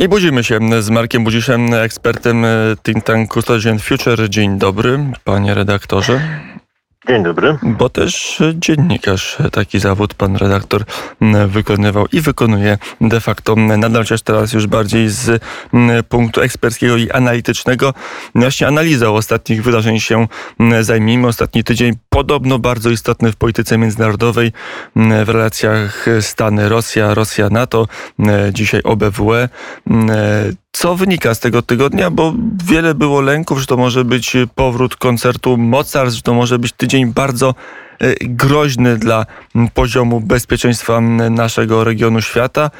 I budzimy się z Markiem Budziszem, ekspertem think tanku Custodian Future. Dzień dobry, panie redaktorze. Dzień dobry. Bo też dziennikarz taki zawód pan redaktor wykonywał i wykonuje de facto nadal, chociaż teraz już bardziej z punktu eksperckiego i analitycznego. Właśnie analizą ostatnich wydarzeń się zajmijmy. Ostatni tydzień podobno bardzo istotny w polityce międzynarodowej, w relacjach Stany-Rosja, Rosja-NATO, dzisiaj OBWE. Co wynika z tego tygodnia? Bo wiele było lęków, że to może być powrót koncertu mocarstw, że to może być tydzień bardzo e, groźny dla poziomu bezpieczeństwa naszego regionu świata.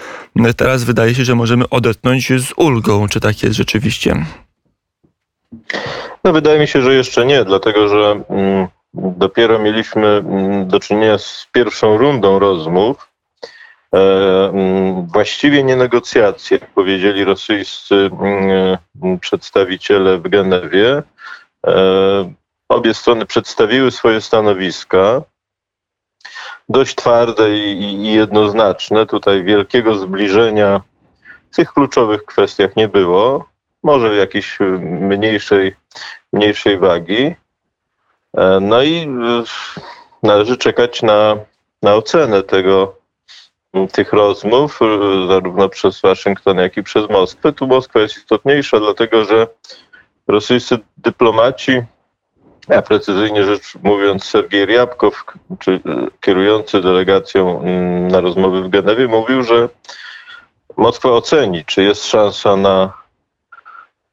Teraz wydaje się, że możemy odetchnąć z ulgą. Czy tak jest rzeczywiście? No, wydaje mi się, że jeszcze nie, dlatego że mm, dopiero mieliśmy mm, do czynienia z pierwszą rundą rozmów E, właściwie nie negocjacje, powiedzieli rosyjscy mm, przedstawiciele w Genewie. E, obie strony przedstawiły swoje stanowiska, dość twarde i, jednoznaczne. Tutaj wielkiego zbliżenia w tych kluczowych kwestiach nie było. Może w jakiejś mniejszej, mniejszej wagi. E, no i należy czekać na, na ocenę tego, tych rozmów, y, zarówno przez Waszyngton, jak i przez Moskwę. Tu Moskwa jest istotniejsza, dlatego że rosyjscy dyplomaci, a precyzyjnie rzecz mówiąc Sergiej Ryabkow, czy y, kierujący delegacją mm, na rozmowy w Genewie, mówił, że Moskwa oceni, czy jest szansa na,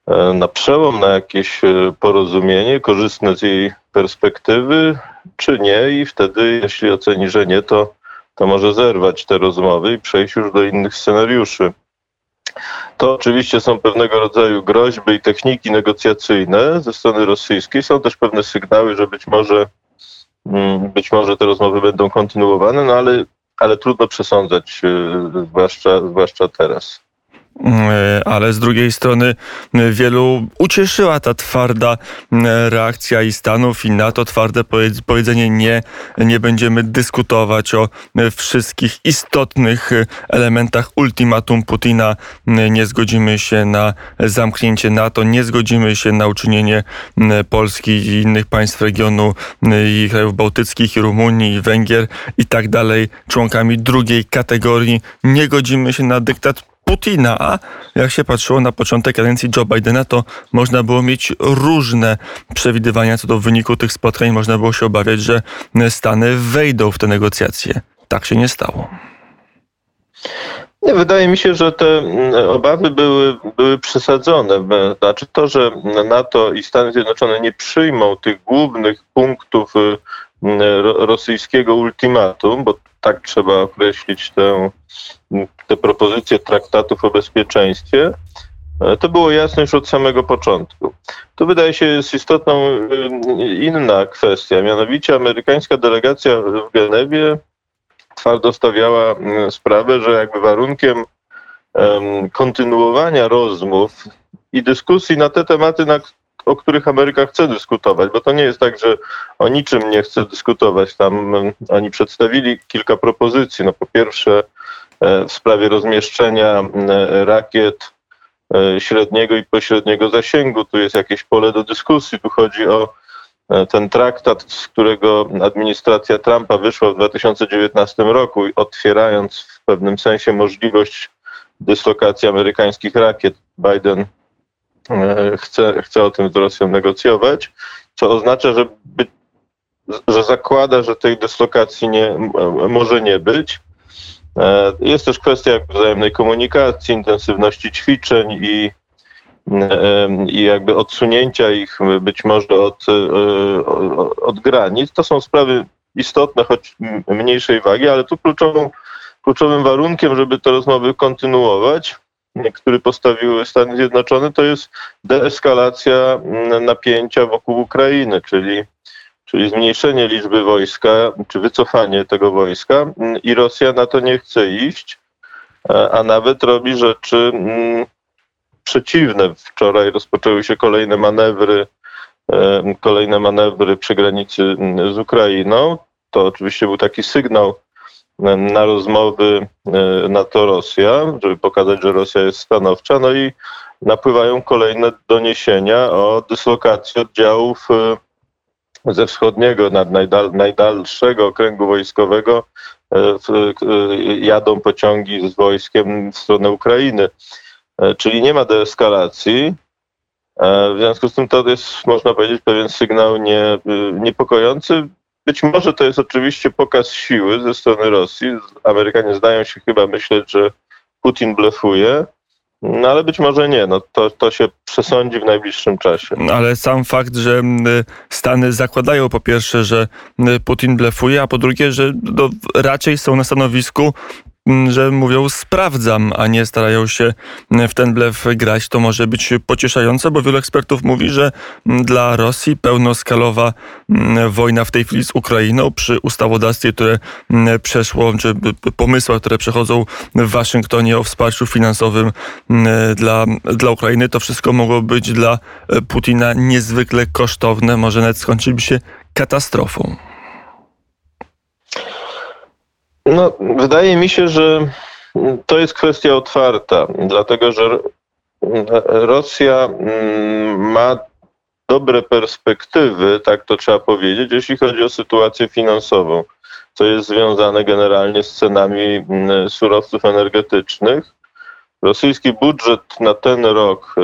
e, na przełom, na jakieś e, porozumienie korzystne z jej perspektywy, czy nie, i wtedy, jeśli oceni, że nie, to to może zerwać te rozmowy i przejść już do innych scenariuszy. To oczywiście są pewnego rodzaju groźby i techniki negocjacyjne ze strony rosyjskiej. Są też pewne sygnały, że być może, mm, być może te rozmowy będą kontynuowane, no ale, ale trudno przesądzać, y, zwłaszcza, zwłaszcza teraz. E, ale z drugiej strony e, wielu ucieszyła ta twarda e, reakcja i Stanów i NATO, twarde powiedzenie nie, nie będziemy dyskutować o wszystkich istotnych elementach ultimatum Putina, nie zgodzimy się na zamknięcie NATO, nie zgodzimy się na uczynienie Polski i innych państw regionu i krajów bałtyckich, i Rumunii, i Węgier i tak dalej członkami drugiej kategorii, nie godzimy się na dyktat Putina, a jak się patrzyło na początek kadencji Joe Bidena, to można było mieć różne przewidywania co do wyniku tych spotkań. Można było się obawiać, że Stany wejdą w te negocjacje. Tak się nie stało. Nie, wydaje mi się, że te mm, obawy były, były przesadzone. Znaczy to, że NATO i Stany Zjednoczone nie przyjmą tych głównych punktów y, rosyjskiego ultimatum, bo tak trzeba określić tę, te propozycje traktatów o bezpieczeństwie, e, to było jasne już od samego początku. Tu wydaje się jest istotną e, inna kwestia, mianowicie amerykańska delegacja w Genewie twardo stawiała sprawę, że jakby warunkiem kontynuowania rozmów i dyskusji na te tematy, na o których Ameryka chce dyskutować, bo to nie jest tak, że o niczym nie chce dyskutować. Tam mm, oni przedstawili kilka propozycji. No po pierwsze e, w sprawie rozmieszczenia mm, rakiet e, średniego i pośredniego zasięgu. Tu jest jakieś pole do dyskusji. Tu chodzi o e, ten traktat, z którego administracja Trumpa wyszła w 2019 roku, otwierając w pewnym sensie możliwość dyslokacji amerykańskich rakiet. Biden E, chce, chce o tym z Rosją negocjować, co oznacza, że, by, że zakłada, że tej dyslokacji nie, może nie być. E, jest też kwestia wzajemnej komunikacji, intensywności ćwiczeń i, e, i jakby odsunięcia ich być może od, od granic. To są sprawy istotne, choć mniejszej wagi, ale tu kluczową, kluczowym warunkiem, żeby te rozmowy kontynuować, który postawiły Stany Zjednoczone, to jest deeskalacja mm, napięcia wokół Ukrainy, czyli, czyli zmniejszenie liczby wojska, czy wycofanie tego wojska mm, i Rosja na to nie chce iść, a nawet robi rzeczy mm, przeciwne. Wczoraj rozpoczęły się kolejne manewry, kolejne manewry przy granicy z Ukrainą. To oczywiście był taki sygnał na rozmowy NATO-Rosja, żeby pokazać, że Rosja jest stanowcza. No i napływają kolejne doniesienia o dyslokacji oddziałów ze wschodniego, najdal, najdalszego okręgu wojskowego jadą pociągi z wojskiem w stronę Ukrainy. Czyli nie ma deeskalacji, E, w związku z tym to jest, można powiedzieć, pewien sygnał nie, niepokojący. Być może to jest oczywiście pokaz siły ze strony Rosji. Amerykanie zdają się chyba myśleć, że Putin blefuje. No ale być może nie, no to, to się przesądzi w najbliższym czasie. Ale sam fakt, że Stany zakładają po pierwsze, że Putin blefuje, a po drugie, że no, raczej są na stanowisku że mówią sprawdzam, a nie starają się w ten blef grać, to może być pocieszające, bo wielu ekspertów mówi, że dla Rosji pełnoskalowa wojna w tej chwili z Ukrainą przy ustawodawstwie, które przeszło, czy pomysłach, które przechodzą w Waszyngtonie o wsparciu finansowym dla, dla Ukrainy, to wszystko mogło być dla Putina niezwykle kosztowne, może nawet skończyć się katastrofą. No, wydaje mi się, że to jest kwestia otwarta, dlatego że Rosja mm, ma dobre perspektywy, tak to trzeba powiedzieć, jeśli chodzi o sytuację finansową, co jest związane generalnie z cenami mm, surowców energetycznych. Rosyjski budżet na ten rok,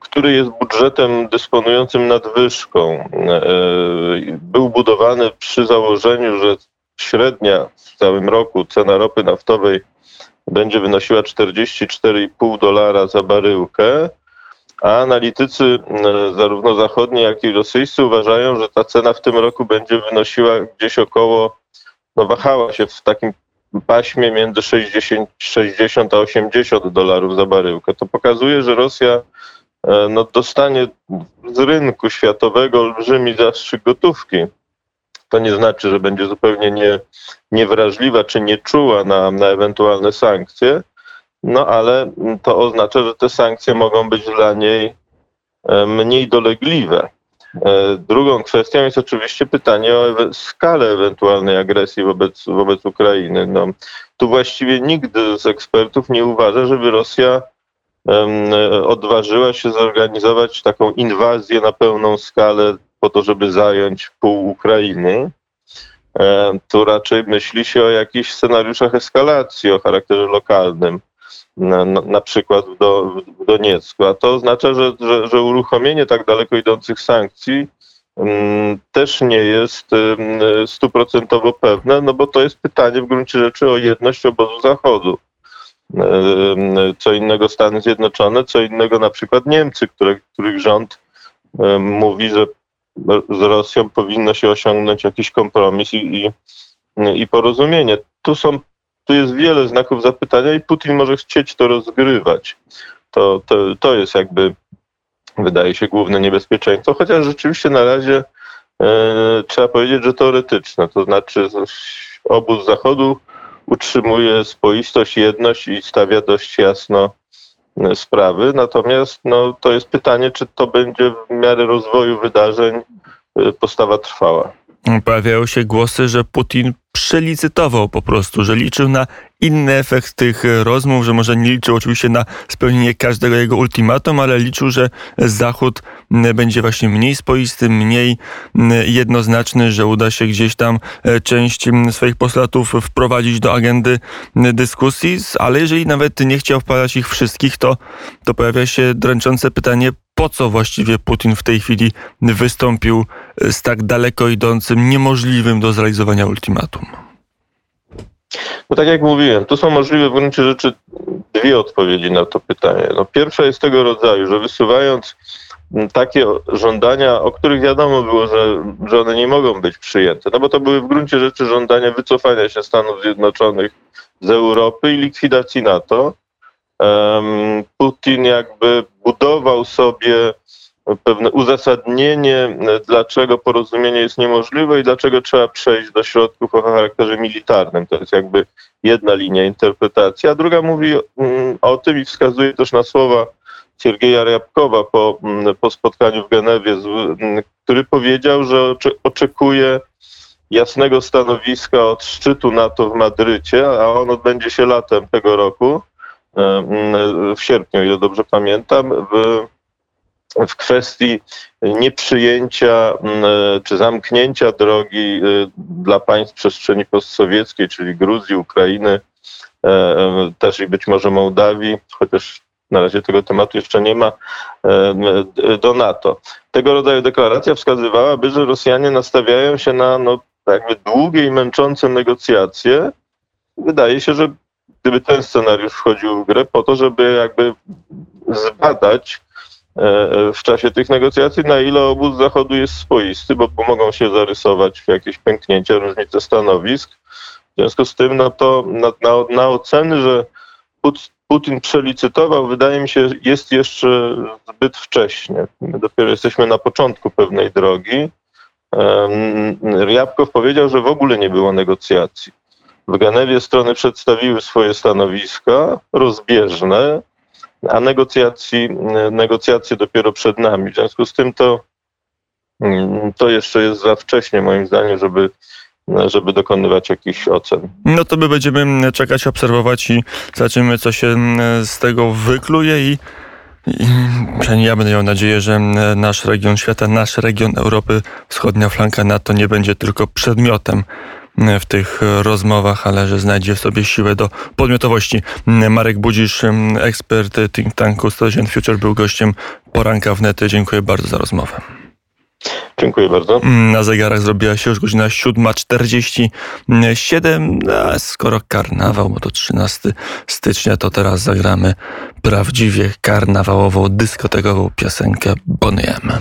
który jest budżetem dysponującym nadwyżką, był budowany przy założeniu, że średnia w całym roku cena ropy naftowej będzie wynosiła 44,5 dolara za baryłkę, a analitycy e, zarówno zachodni, jak i rosyjscy uważają, że ta cena w tym roku będzie wynosiła gdzieś około, no wahała się w takim paśmie między 60, 60 a 80 dolarów za baryłkę. To pokazuje, że Rosja e, no, dostanie z rynku światowego olbrzymi zastrzyk gotówki to nie znaczy, że będzie zupełnie nie, niewrażliwa czy nieczuła na, na ewentualne sankcje, no ale to oznacza, że te sankcje mogą być dla niej e, mniej dolegliwe. E, drugą kwestią jest oczywiście pytanie o skalę ewentualnej agresji wobec, wobec Ukrainy. No, tu właściwie nikt z ekspertów nie uważa, żeby Rosja odważyła się zorganizować taką inwazję na pełną skalę po to, żeby zająć pół Ukrainy, e, tu raczej myśli się o jakichś scenariuszach eskalacji o charakterze lokalnym, na, na przykład w, do, w Doniecku. A to oznacza, że, że, że uruchomienie tak daleko idących sankcji mm, też nie jest stuprocentowo pewne, no bo to jest pytanie w gruncie rzeczy o jedność obozu Zachodu. Co innego Stany Zjednoczone, co innego na przykład Niemcy, które, których rząd mówi, że z Rosją powinno się osiągnąć jakiś kompromis i, i, i porozumienie. Tu są tu jest wiele znaków zapytania i Putin może chcieć to rozgrywać. To, to, to jest jakby, wydaje się, główne niebezpieczeństwo, chociaż rzeczywiście na razie e, trzeba powiedzieć, że teoretyczne. To znaczy obóz Zachodu utrzymuje spoistość, jedność i stawia dość jasno sprawy. Natomiast no, to jest pytanie, czy to będzie w miarę rozwoju wydarzeń y, postawa trwała. Pojawiają się głosy, że Putin przelicytował po prostu, że liczył na inny efekt tych rozmów, że może nie liczył oczywiście na spełnienie każdego jego ultimatum, ale liczył, że Zachód będzie właśnie mniej spoisty, mniej jednoznaczny, że uda się gdzieś tam e, część swoich postulatów wprowadzić do agendy dyskusji, ale jeżeli nawet nie chciał wpadać ich wszystkich, to, to pojawia się dręczące pytanie, po co właściwie Putin w tej chwili wystąpił z tak daleko idącym, niemożliwym do zrealizowania ultimatum? No tak jak mówiłem, tu są możliwe w gruncie rzeczy dwie odpowiedzi na to pytanie. No pierwsza jest tego rodzaju, że wysuwając takie żądania, o których wiadomo było, że, że one nie mogą być przyjęte, no bo to były w gruncie rzeczy żądania wycofania się Stanów Zjednoczonych z Europy i likwidacji NATO. Putin jakby budował sobie pewne uzasadnienie, dlaczego porozumienie jest niemożliwe i dlaczego trzeba przejść do środków o charakterze militarnym. To jest jakby jedna linia interpretacji, a druga mówi mm, o tym i wskazuje też na słowa Siergieja Ryabkowa po, mm, po spotkaniu w Genewie, który powiedział, że oczekuje jasnego stanowiska od szczytu NATO w Madrycie, a on odbędzie się latem tego roku, w sierpniu, ile dobrze pamiętam, w, w kwestii nieprzyjęcia czy zamknięcia drogi dla państw przestrzeni postsowieckiej, czyli Gruzji, Ukrainy, też i być może Mołdawii, chociaż na razie tego tematu jeszcze nie ma, do NATO. Tego rodzaju deklaracja wskazywałaby, że Rosjanie nastawiają się na no, jakby długie i męczące negocjacje. Wydaje się, że gdyby ten scenariusz wchodził w grę, po to, żeby jakby zbadać e, w czasie tych negocjacji, na ile obóz Zachodu jest swoisty, bo mogą się zarysować jakieś pęknięcia, różnice stanowisk. W związku z tym, no to na, na, na oceny, że Putin przelicytował, wydaje mi się, jest jeszcze zbyt wcześnie. My dopiero jesteśmy na początku pewnej drogi. Ryabkow powiedział, że w ogóle nie było negocjacji. W Genewie strony przedstawiły swoje stanowiska rozbieżne, a negocjacji, negocjacje dopiero przed nami. W związku z tym to, mm, to jeszcze jest za wcześnie, moim zdaniem, żeby żeby dokonywać jakichś ocen. No to my będziemy czekać, obserwować i zobaczymy, co się mm, z tego wykluje i i ja będę miał nadzieję, że nasz region świata, nasz region Europy, wschodnia flanka NATO nie będzie tylko przedmiotem w tych rozmowach, ale że znajdzie w sobie siłę do podmiotowości. Marek Budzisz, ekspert think tanku Station Future, był gościem poranka w nety. Dziękuję bardzo za rozmowę. Dziękuję bardzo. Na zegarach zrobiła się już godzina 7.47. A skoro karnawał, bo to 13 stycznia, to teraz zagramy prawdziwie karnawałową, dyskotekową piosenkę Bonujemy.